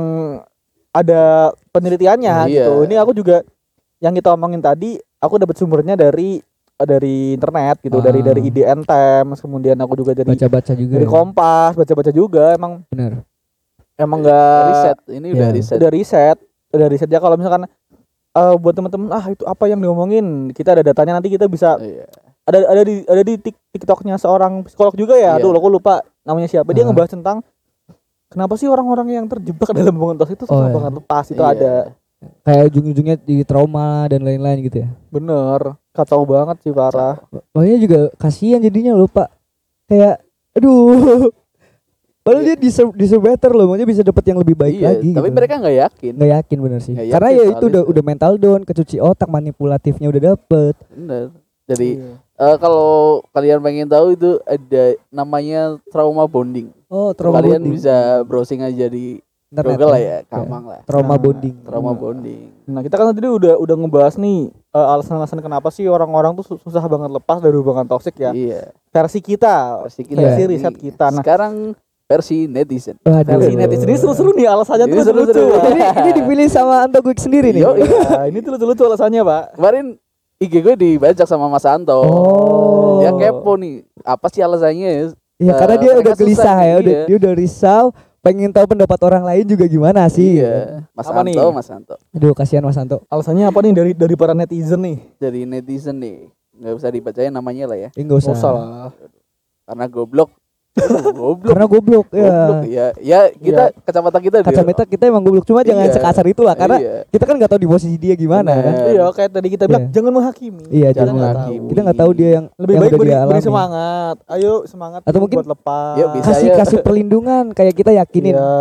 C: ada penelitiannya
B: Iya.
C: gitu. Ini aku juga yang kita omongin tadi, aku dapat sumbernya dari dari internet gitu, dari
A: Ah.
C: dari IDN Times, kemudian aku juga dari
A: Baca-baca juga.
C: dari
A: ya.
C: Kompas, baca-baca juga. Emang
A: Benar.
C: emang enggak
B: riset. Ini udah
A: Iya.
B: riset.
C: udah riset, udah riset ya kalau misalkan eh, buat teman-teman ah itu apa yang diomongin kita ada datanya nanti kita bisa
B: Iya.
C: ada ada di ada di tik- TikToknya seorang psikolog juga ya.
B: Iya.
C: Aduh, aku lupa namanya siapa. Dia
A: Ah.
C: ngebahas tentang kenapa sih orang-orang yang terjebak dalam hubungan toksik itu
A: Oh,
C: susah
A: iya.
C: banget lepas itu
B: Iya.
C: ada.
A: Kayak ujung-ujungnya di trauma dan lain-lain gitu ya.
C: Bener, kacau banget sih parah.
A: Makanya juga kasihan jadinya loh Pak. Kayak aduh. Padahal
B: Iya.
A: dia deserve, deserve better loh, maksudnya bisa dapat yang lebih baik
B: Iya,
A: lagi
B: tapi
A: gitu.
B: mereka nggak yakin.
A: nggak yakin bener sih.
B: Nggak
A: Karena
B: yakin
A: ya itu udah udah mental down, kecuci otak, manipulatifnya udah dapet.
B: Bener. Jadi
C: Iya.
B: eh, kalau kalian pengen tahu itu ada namanya trauma bonding.
A: Oh, trauma
B: kalian
A: bonding.
B: bisa browsing aja di
A: Internet
B: Google lah
A: ya.
B: ya, gampang lah.
A: Trauma
C: Nah,
A: bonding.
B: Trauma
C: Bener.
B: bonding.
C: Nah, kita kan tadi udah udah ngebahas nih eh, alasan-alasan kenapa sih orang-orang tuh su- susah banget lepas dari hubungan toksik ya.
B: Iya.
C: Versi kita,
B: Versi
C: versi
A: Iya.
C: riset kita. Nah,
B: Sekarang versi netizen.
A: Waduh.
C: versi netizen ini seru-seru nih alasannya
B: Ini
C: tuh lucu-lucu.
B: seru-seru.
C: Pak.
A: ini, ini dipilih sama Anto Guik sendiri nih.
B: Yo,
C: Nah, ini tuh lucu-lucu alasannya, Pak.
B: Kemarin IG gue dibajak sama Mas Anto.
A: Oh.
B: Dia kepo nih, apa sih alasannya?
A: Ya karena
B: Eh,
A: dia udah gelisah
B: susah,
A: ya, udah,
B: iya.
A: dia udah risau, pengen tahu pendapat orang lain juga gimana sih.
B: Iya, Mas
C: Apa
B: Anto,
C: nih?
B: Mas Anto.
A: Aduh kasihan Mas Anto.
C: Alasannya apa nih dari dari para netizen nih?
B: Dari netizen nih, nggak usah dibacain namanya lah ya,
A: Eh, enggak usah.
C: Nggak usah lah.
B: karena goblok. Goblok.
A: Karena goblok ya.
B: Goblok ya. Ya kita kacamata kita dia-
A: Kacamata kita emang goblok cuma jangan
B: Iya.
A: sekasar itulah karena
B: Iya.
A: kita kan nggak tahu di posisi dia gimana
B: Bener.
A: kan.
C: Iya, kayak tadi kita bilang
A: Iya.
C: jangan menghakimi.
A: Iya,
B: Jangan
A: jangan
B: menghakimi.
A: Kita nggak tahu dia yang
C: Lebih
A: yang
C: baik
A: udah
C: beri,
A: dia
C: beri semangat. Ayo semangat
A: Atau mungkin-
C: buat lepas.
B: Yuk, bisa
A: Kasih
B: ya.
A: kasih perlindungan kayak kita yakinin.
C: Iya.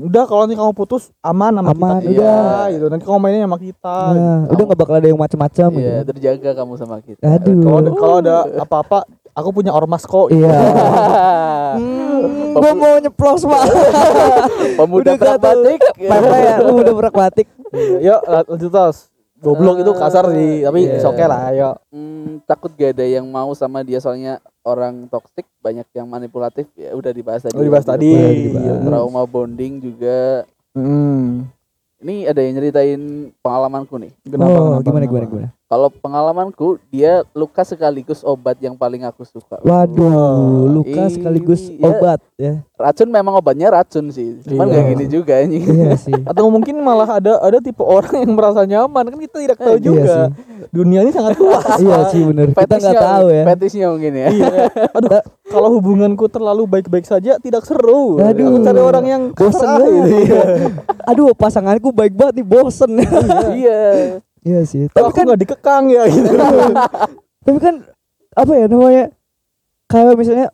C: Udah kalau nanti kamu putus aman sama
A: Aman,
C: kita.
B: udah.
C: Iya, gitu. Nanti kamu mainnya sama kita.
A: Nah, udah nggak bakal ada yang macam-macam
B: Iya,
A: gitu.
B: terjaga kamu sama kita.
A: Aduh.
C: Kalau ada apa-apa aku punya ormas kok
A: Iya. Hmm, gua mau nyeplos pak.
B: Pemuda pragmatik.
A: Pepe ya, udah pragmatik.
C: Iya, yuk la- lanjut tos goblok itu kasar sih tapi
A: Iya.
C: it's okay lah yuk
B: Hmm, takut gak ada yang mau sama dia soalnya orang toksik banyak yang manipulatif ya udah dibahas tadi.
C: Udah dibahas
B: ya,
C: tadi.
A: Udah dibahas.
B: Trauma bonding juga.
C: hmm.
B: Ini ada yang nyeritain pengalamanku nih.
C: kenapa,
A: oh,
C: kenapa,
A: gimana
C: kenapa?
A: gimana gimana?
B: Kalau pengalamanku dia luka sekaligus obat yang paling aku suka.
A: Waduh, luka
B: Ini-
A: sekaligus
B: ya.
A: obat ya.
B: Racun memang obatnya racun sih. Cuman
C: Iya.
B: kayak gini juga anjing.
A: Iya sih.
C: atau mungkin malah ada ada tipe orang yang merasa nyaman kan kita tidak tahu
B: Eh,
C: juga
A: Iya
C: dunia ini sangat luas
A: Iya sih bener. Kita nggak tahu ya.
B: Fetisnya mungkin ya.
C: iya aduh kalau hubunganku terlalu baik-baik saja tidak seru
A: Aduh.
C: aku cari orang yang
A: Bosen
C: gitu.
A: Iya. Aduh, pasanganku baik banget nih, bosen.
B: Iya.
A: Iya sih. Tapi
C: aku
A: kan
C: nggak dikekang ya gitu
A: tapi kan apa ya namanya? Kalau misalnya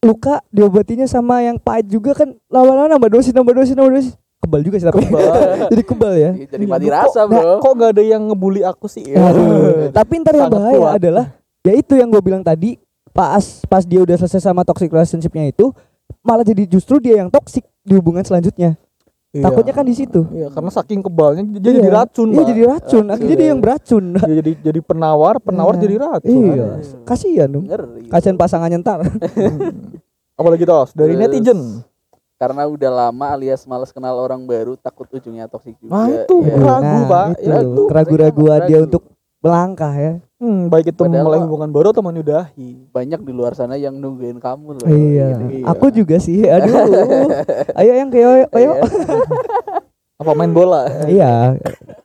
A: luka diobatinya sama yang pahit juga kan lama-lama nambah dosis, nambah dosis, nambah dosis. Kebal juga sih tapi. Jadi kebal ya.
B: Iya, Jadi mati
C: kok-
B: rasa,
C: nah,
B: Bro.
C: kok nggak ada yang ngebully aku sih ya.
A: Tapi ntar yang bahaya
C: kuat.
A: adalah ya itu yang gue bilang tadi pas pas dia udah selesai sama toxic relationshipnya itu malah jadi justru dia yang toxic di hubungan selanjutnya.
C: Iya.
A: Takutnya kan di situ.
C: Iya, karena saking kebalnya dia
A: Iya.
C: jadi racun
A: Iya jadi racun. Akhirnya dia yang beracun.
C: Dia jadi jadi penawar penawar
A: Iya.
C: jadi racun
A: Iya. Kasihan dong. Kasihan pasangannya ntar.
C: apalagi tos dari
B: Terus,
C: netizen
B: Karena udah lama alias malas kenal orang baru, takut ujungnya toksik juga.
C: Nah, itu
B: Iya.
C: ragu, Pak.
A: itu
C: Ya, itu
A: keragu-raguan
B: ragu.
A: dia untuk melangkah ya.
C: hmm, baik itu
B: Padahal
C: mulai hubungan baru atau menyudahi
B: Banyak di luar sana yang nungguin kamu loh.
A: iya.
B: Gitu.
A: Aku juga sih. Aduh. Ayo yang kayak ayo.
B: Iya.
C: apa main bola
A: Iya.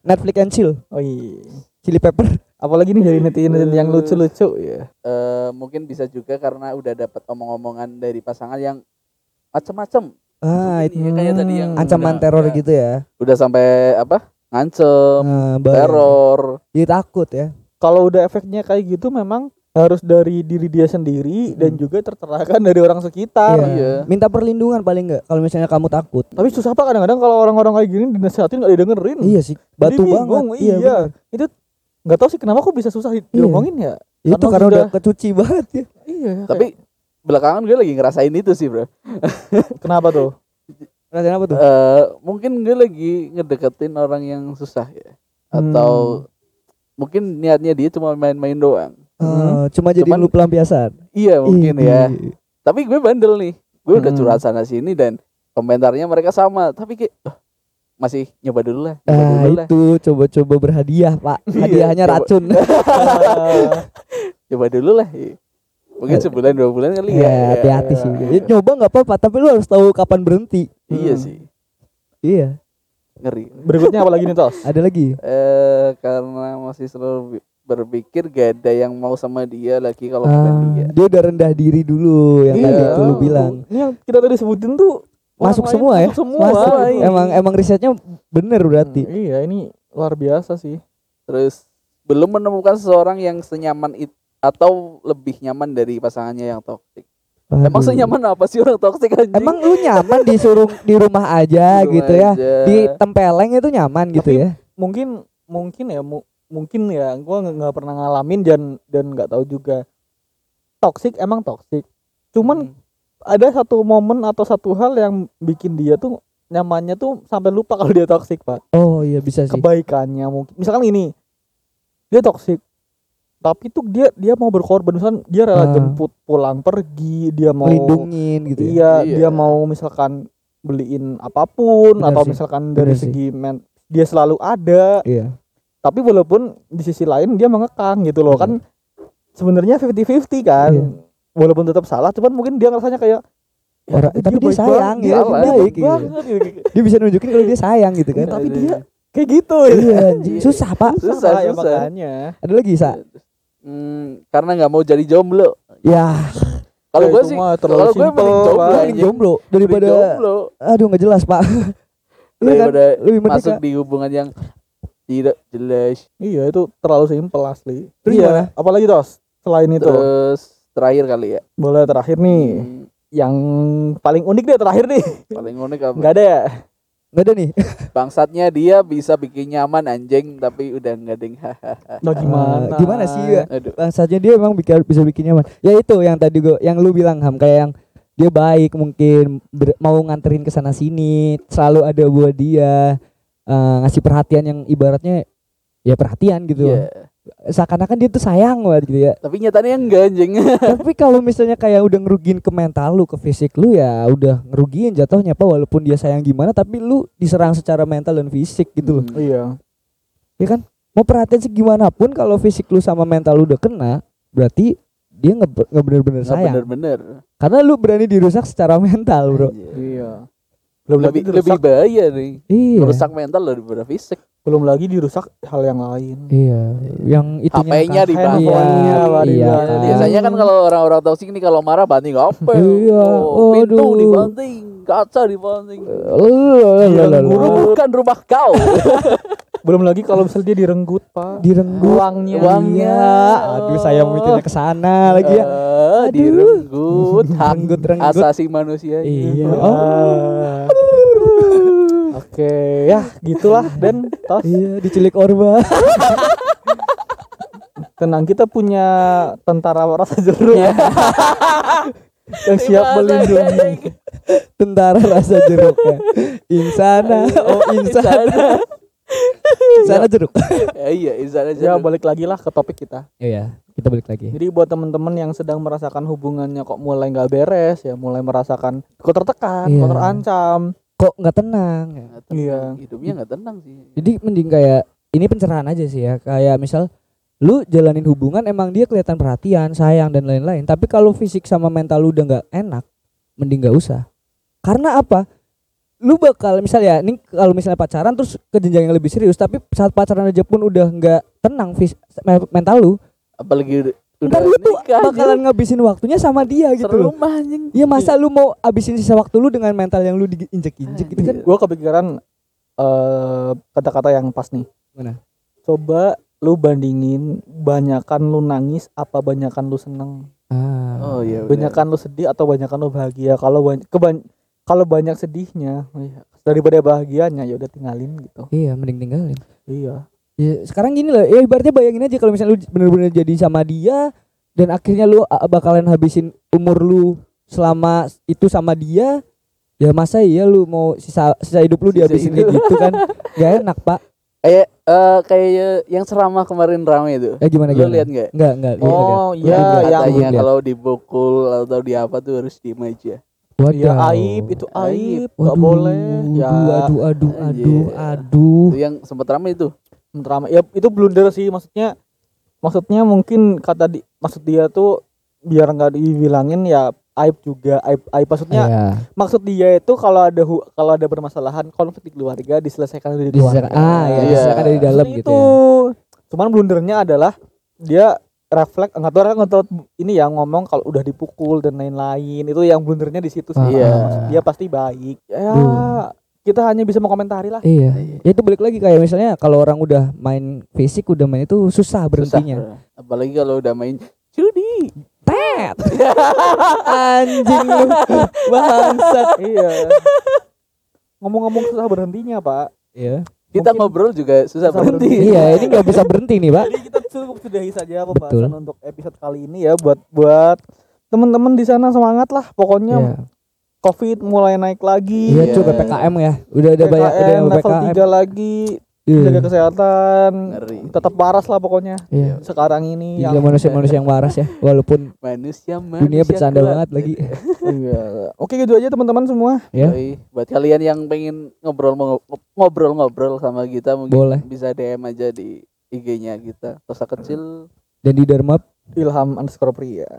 A: Netflix and chill.
C: oh iya
A: Chili pepper.
C: apalagi nih dari netizen yang lucu-lucu ya
B: Eh, mungkin bisa juga karena udah dapat omong-omongan dari pasangan yang macem-macem.
A: Ah, itu
B: ya, kayak tadi yang
A: ancaman
B: udah-
A: teror
B: ya,
A: gitu ya.
B: Udah sampai apa? Ngancem,
A: Nah,
B: teror.
A: Dia takut ya.
C: kalau udah efeknya kayak gitu memang harus dari diri dia sendiri dan juga tercerahkan dari orang sekitar
A: Iya.
B: Iya.
A: Minta perlindungan paling enggak kalau misalnya kamu takut.
C: tapi susah pak kadang-kadang kalau orang-orang kayak gini dinasihatin nggak didengerin
A: Iya sih, batu
C: Jadi
A: banget.
C: bingung, iya,
A: benar.
C: itu nggak tahu sih kenapa kok bisa susah diomongin ya
A: Itu
C: Karena
A: karena udah kecuci banget ya.
C: iya
B: Tapi belakangan gue lagi ngerasain itu sih, Bro.
C: kenapa tuh
A: Rasanya apa tuh?
B: Eh, mungkin gue lagi ngedeketin orang yang susah ya. Atau mungkin niatnya dia cuma main-main doang.
A: Eh, cuma jadi
B: Cuman-
A: lu pelampiasan.
B: Iya, mungkin
A: Ih,
B: ya. Tapi gue bandel nih. Gue udah
C: Hmm.
B: curhat sana sini dan komentarnya mereka sama, tapi kayak "Ah, masih nyoba dulu lah. Nyoba
A: Ah,
B: dulu lah.
A: itu coba-coba berhadiah, Pak.
B: Iya,
A: Hadiahnya
B: coba.
A: racun.
B: Coba dulu lah. Mungkin sebulan dua bulan kali ya.
A: Ya, hati-hati sih. Ya, nyoba nggak apa-apa, tapi lu harus tahu kapan berhenti.
B: Iya
C: Hmm.
B: sih.
A: Iya.
B: Ngeri.
C: berikutnya apa lagi nih tos
A: Ada lagi?
B: Eh karena masih selalu berpikir gak ada yang mau sama dia lagi kalau bukan
A: Ah,
B: dia.
A: dia udah rendah diri dulu yang
B: Iya.
A: tadi itu lu bilang.
C: ini yang kita tadi sebutin tuh
A: Masuk semua ya?
C: masuk semua
A: Masuk.
C: iya.
A: Emang emang risetnya bener berarti.
C: Hmm, iya ini luar biasa sih
B: Terus belum menemukan seseorang yang senyaman itu atau lebih nyaman dari pasangannya yang toksik. Emang
A: Aduh.
B: senyaman apa sih orang toksik anjing?
A: Emang lu nyaman disuruh di rumah aja
B: Di rumah
A: gitu ya?
B: aja.
A: Di tempeleng itu nyaman gitu
C: Tapi-
A: ya?
C: mungkin mungkin ya mu- mungkin ya gua nggak nggak pernah ngalamin dan dan nggak tahu juga toksik emang toksik cuman
B: Hmm.
C: ada satu momen atau satu hal yang bikin dia tuh nyamannya tuh sampai lupa kalau dia toksik pak
A: Oh iya bisa sih.
C: kebaikannya mungkin misalkan ini dia toksik tapi tuh dia dia mau berkorban misalkan dia rela
A: Ah.
C: jemput pulang pergi dia mau
A: Melindungin gitu ya.
C: iya
B: Iya.
C: dia mau misalkan beliin apa pun
A: Benar
C: atau
A: sih.
C: misalkan dari
A: Benar sih.
C: segi men dia selalu ada
A: Iya.
C: tapi walaupun di sisi lain dia mengekang gitu loh kan sebenarnya 50-50 kan
A: Iya.
C: walaupun tetap salah cuman mungkin dia ngerasanya kayak ya,
A: Orang- tapi dia sayang, ya,
C: dia
A: dia
C: baik
A: gitu.
C: banget gitu.
A: Dia bisa nunjukin kalau dia sayang gitu kan.
C: tapi
B: Aduh.
C: dia kayak gitu
A: Iya, anjing. susah pak.
B: Susah,
C: ya
B: susah.
C: makanya
A: Ada lagi sa?
B: Hmm, karena nggak mau jadi jomblo.
A: Ya,
B: Kalau
C: Ya,
B: gue sih, kalau gue mending jomblo
A: mending jomblo
B: Mending
A: daripada
B: jomblo
A: aduh nggak jelas pak. Iya kan?
B: daripada
A: Lebih mending
B: masuk di hubungan yang tidak jelas.
C: iya itu terlalu simpel asli
A: Terus
C: iya
A: gimana?
C: apalagi tos selain itu
B: Terus terakhir kali ya.
C: boleh terakhir nih
B: Hmm,
C: yang paling unik deh terakhir nih
B: paling unik apa?
C: nggak ada ya
A: nggak ada nih
B: Bangsatnya dia bisa bikin nyaman anjing tapi udah nggak ding.
C: Nah gimana?
A: Eh, gimana sih ya
B: Aduh.
A: bangsatnya dia emang bikin bisa bikin nyaman ya itu yang tadi gua yang lu bilang ham kayak yang dia baik mungkin ber- mau nganterin ke sana sini selalu ada buat dia eh, ngasih perhatian yang ibaratnya ya perhatian gitu
B: Iya.
A: Seakan-akan dia tuh sayang banget gitu ya
B: Tapi nyatanya enggak anjing.
A: tapi kalau misalnya kayak udah ngerugiin ke mental lu ke fisik lu ya udah ngerugiin jatuhnya apa walaupun dia sayang gimana tapi lu diserang secara mental dan fisik gitu loh
B: Hmm.
C: Iya.
A: ya kan mau perhatian segimana pun kalau fisik lu sama mental lu udah kena berarti dia nggak bener-bener
B: Nggak
A: sayang
B: bener-bener.
A: karena lu berani dirusak secara mental bro.
C: Iya. Belum
B: Lebih lebih bahaya nih.
A: iya
B: Merusak mental daripada fisik.
C: Belum lagi dirusak hal yang lain.
A: iya yang itunya
B: HP-nya
A: kan-
B: dibanting.
A: iya, iya kan.
B: Biasanya kan kalau orang-orang toksik nih kalau marah banting apa?
A: Iya,
B: Oh, pintu
A: aduh.
B: dibanting, kaca dibanting.
A: Lalalala.
B: Guru bukan rumah kau.
C: Belum lagi kalau misalnya dia direnggut, Pak.
A: direnggut
C: Uangnya.
A: uangnya aduh saya mikirnya ke sana lagi ya
B: Eh,
A: Aduh.
B: direnggut hak
A: Renggut-renggut.
B: asasi manusia.
A: iya oh
C: Oke, ya gitulah dan tos.
A: iya diculik orba
C: Tenang kita punya tentara rasa jeruk
B: Iya.
C: yang siap melindungi.
A: tentara rasa jeruknya insana oh insana insana jeruk
B: Ya, iya, insana
C: Ya
B: aja.
C: balik lagi lah ke topik kita.
A: iya kita balik lagi
C: Jadi buat teman-teman yang sedang merasakan hubungannya kok mulai nggak beres ya, mulai merasakan kok tertekan,
A: Iya.
C: kok terancam.
A: Kok nggak tenang ya?
B: Nggak tenang.
C: Iya.
B: Hidupnya nggak tenang sih.
A: jadi mending kayak ini pencerahan aja sih ya kayak misal lu jalanin hubungan emang dia kelihatan perhatian sayang dan lain-lain tapi kalau fisik sama mental lu udah nggak enak mending nggak usah karena apa lu bakal misalnya nih kalau misalnya pacaran terus ke jenjang yang lebih serius tapi saat pacaran aja pun udah nggak tenang fis me- mental lu
B: Apalagi
A: ntar lu tuh
B: nikah,
A: bakalan ngabisin waktunya sama dia gitu loh
B: anjing.
A: Iya masa lu mau abisin sisa waktu lu dengan mental yang lu diinjek-injek gitu kan
C: Gue kepikiran eh kata-kata yang pas nih.
A: Mana?
C: Coba lu bandingin banyakan lu nangis apa banyakan lu seneng
A: ah.
B: Oh iya. benar.
C: banyakan lu sedih atau banyakan lu bahagia kalau banyak keban kalau banyak sedihnya oh iya, daripada bahagianya ya udah tinggalin gitu
A: Iya mending tinggalin
C: iya
A: Ya, sekarang gini loh, ya ibaratnya bayangin aja kalau misalnya lu bener-bener jadi sama dia dan akhirnya lu uh, bakalan habisin umur lu selama itu sama dia, ya masa iya lu mau sisa sisa hidup lu
B: Sisa
A: dihabisin
B: hidup.
A: gitu kan? Gak enak, Pak.
B: Kayak eh kayak yang serama kemarin rame itu.
A: Ya gimana
B: Lu
A: gimana?
B: lihat nggak?
A: Enggak, enggak.
C: Oh, iya,
A: Belum
C: yang-
B: kalau dibukul atau di apa tuh harus diem aja.
A: Wadaw.
C: ya aib itu aib nggak
A: Waduh,
C: boleh ya
A: Aduh, aduh, aduh, aduh.
B: Itu yang sempat rame itu.
C: Menterama. ya itu blunder sih maksudnya maksudnya mungkin kata di maksud dia tuh biar nggak dibilangin ya aib juga aib aib maksudnya
A: Iya.
C: maksud dia itu kalau ada kalau ada permasalahan konflik di keluarga diselesaikan dari keluarga
A: ah, ya,
B: Iya.
A: diselesaikan dari dalam
C: Maksudnya
A: gitu
C: itu.
A: ya.
C: Cuman blundernya adalah dia refleks nggak tahu nggak tahu ini ya ngomong kalau udah dipukul dan lain-lain itu yang blundernya di situ sih.
A: Ah.
C: Maksud dia pasti baik. Ya
A: Duh.
C: Kita hanya bisa mengomentari lah.
A: Iya. Ya itu balik lagi kayak misalnya kalau orang udah main fisik udah main itu susah
B: Susah.
A: berhentinya.
B: Apalagi kalau udah main judi.
A: Tet. Anjing lu. Bangsat.
C: iya. Ngomong-ngomong susah berhentinya, Pak.
A: Iya.
B: Kita
C: Mungkin-
B: ngobrol juga susah
C: Susah
B: berhenti.
C: berhenti.
A: Iya, ini nggak bisa berhenti nih, Pak.
C: Jadi kita cukup sudahi saja pembahasan
A: Betul.
C: untuk episode kali ini ya buat buat teman-teman di sana semangat lah. Pokoknya
A: Iya.
C: Covid mulai naik lagi.
A: Iya,
B: Iya.
A: cuy PPKM ya. Udah ada banyak ada
C: PPKM
A: yang
C: level
A: PPKM.
C: 3 lagi
A: Iya.
C: jaga kesehatan
B: Ngeri.
C: tetap waras lah pokoknya
A: Iya.
C: sekarang ini
A: Gila manusia-manusia yang waras ya, walaupun
B: Manusia manusia.
A: dunia bercanda
B: kuat.
A: banget lagi.
C: iya oke gitu aja teman-teman semua
A: Ya.
B: Buat kalian yang pengen ngobrol ngobrol-ngobrol sama kita mungkin
A: Boleh.
B: bisa DM aja di IG-nya kita. Tosa kecil.
A: Dan di Dharma
C: Ilham underscore pria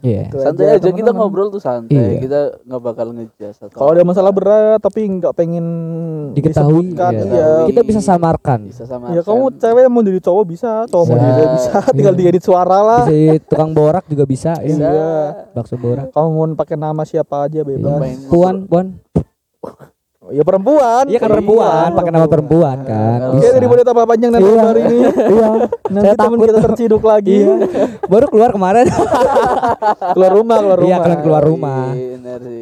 A: Iya.
C: Itu
B: Santai aja, kita
C: teman-teman.
B: ngobrol tuh santai.
A: Iya.
B: Kita nggak bakal ngejas atau
C: kalau ada masalah berat tapi nggak pengen
A: Diketahui iya.
C: iya.
A: Kita bisa samarkan.
B: bisa sama
C: ya kamu cewek yang mau jadi cowok bisa cowok mau
A: Bisa.
C: jadi cewek bisa tinggal
A: Iya.
C: diedit suara lah
A: Bisa jadi tukang borak juga bisa ya.
C: Iya.
A: Bakso borak.
C: kamu mau pakai nama siapa aja bebas
B: Main
A: Puan, Puan.
C: ya perempuan.
A: Iya kan perempuan, pakai nama perempuan kan.
B: Oke,
C: Oke,
A: Bisa.
C: daripada tambah panjang nanti
A: Iya.
C: hari ini.
A: Iya.
C: Nanti
A: Saya
C: teman
A: takut.
C: kita terciduk lagi.
A: Iya. Baru keluar kemarin.
C: keluar rumah, keluar rumah.
A: Iya, kalian keluar rumah.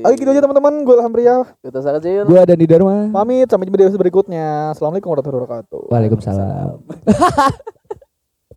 C: Oke, gitu aja teman-teman. Gue Alhamdulillah
B: Kita sangat.
A: Gua dan di Dharma.
C: pamit sampai jumpa di episode berikutnya. Assalamualaikum warahmatullahi wabarakatuh.
A: Waalaikumsalam.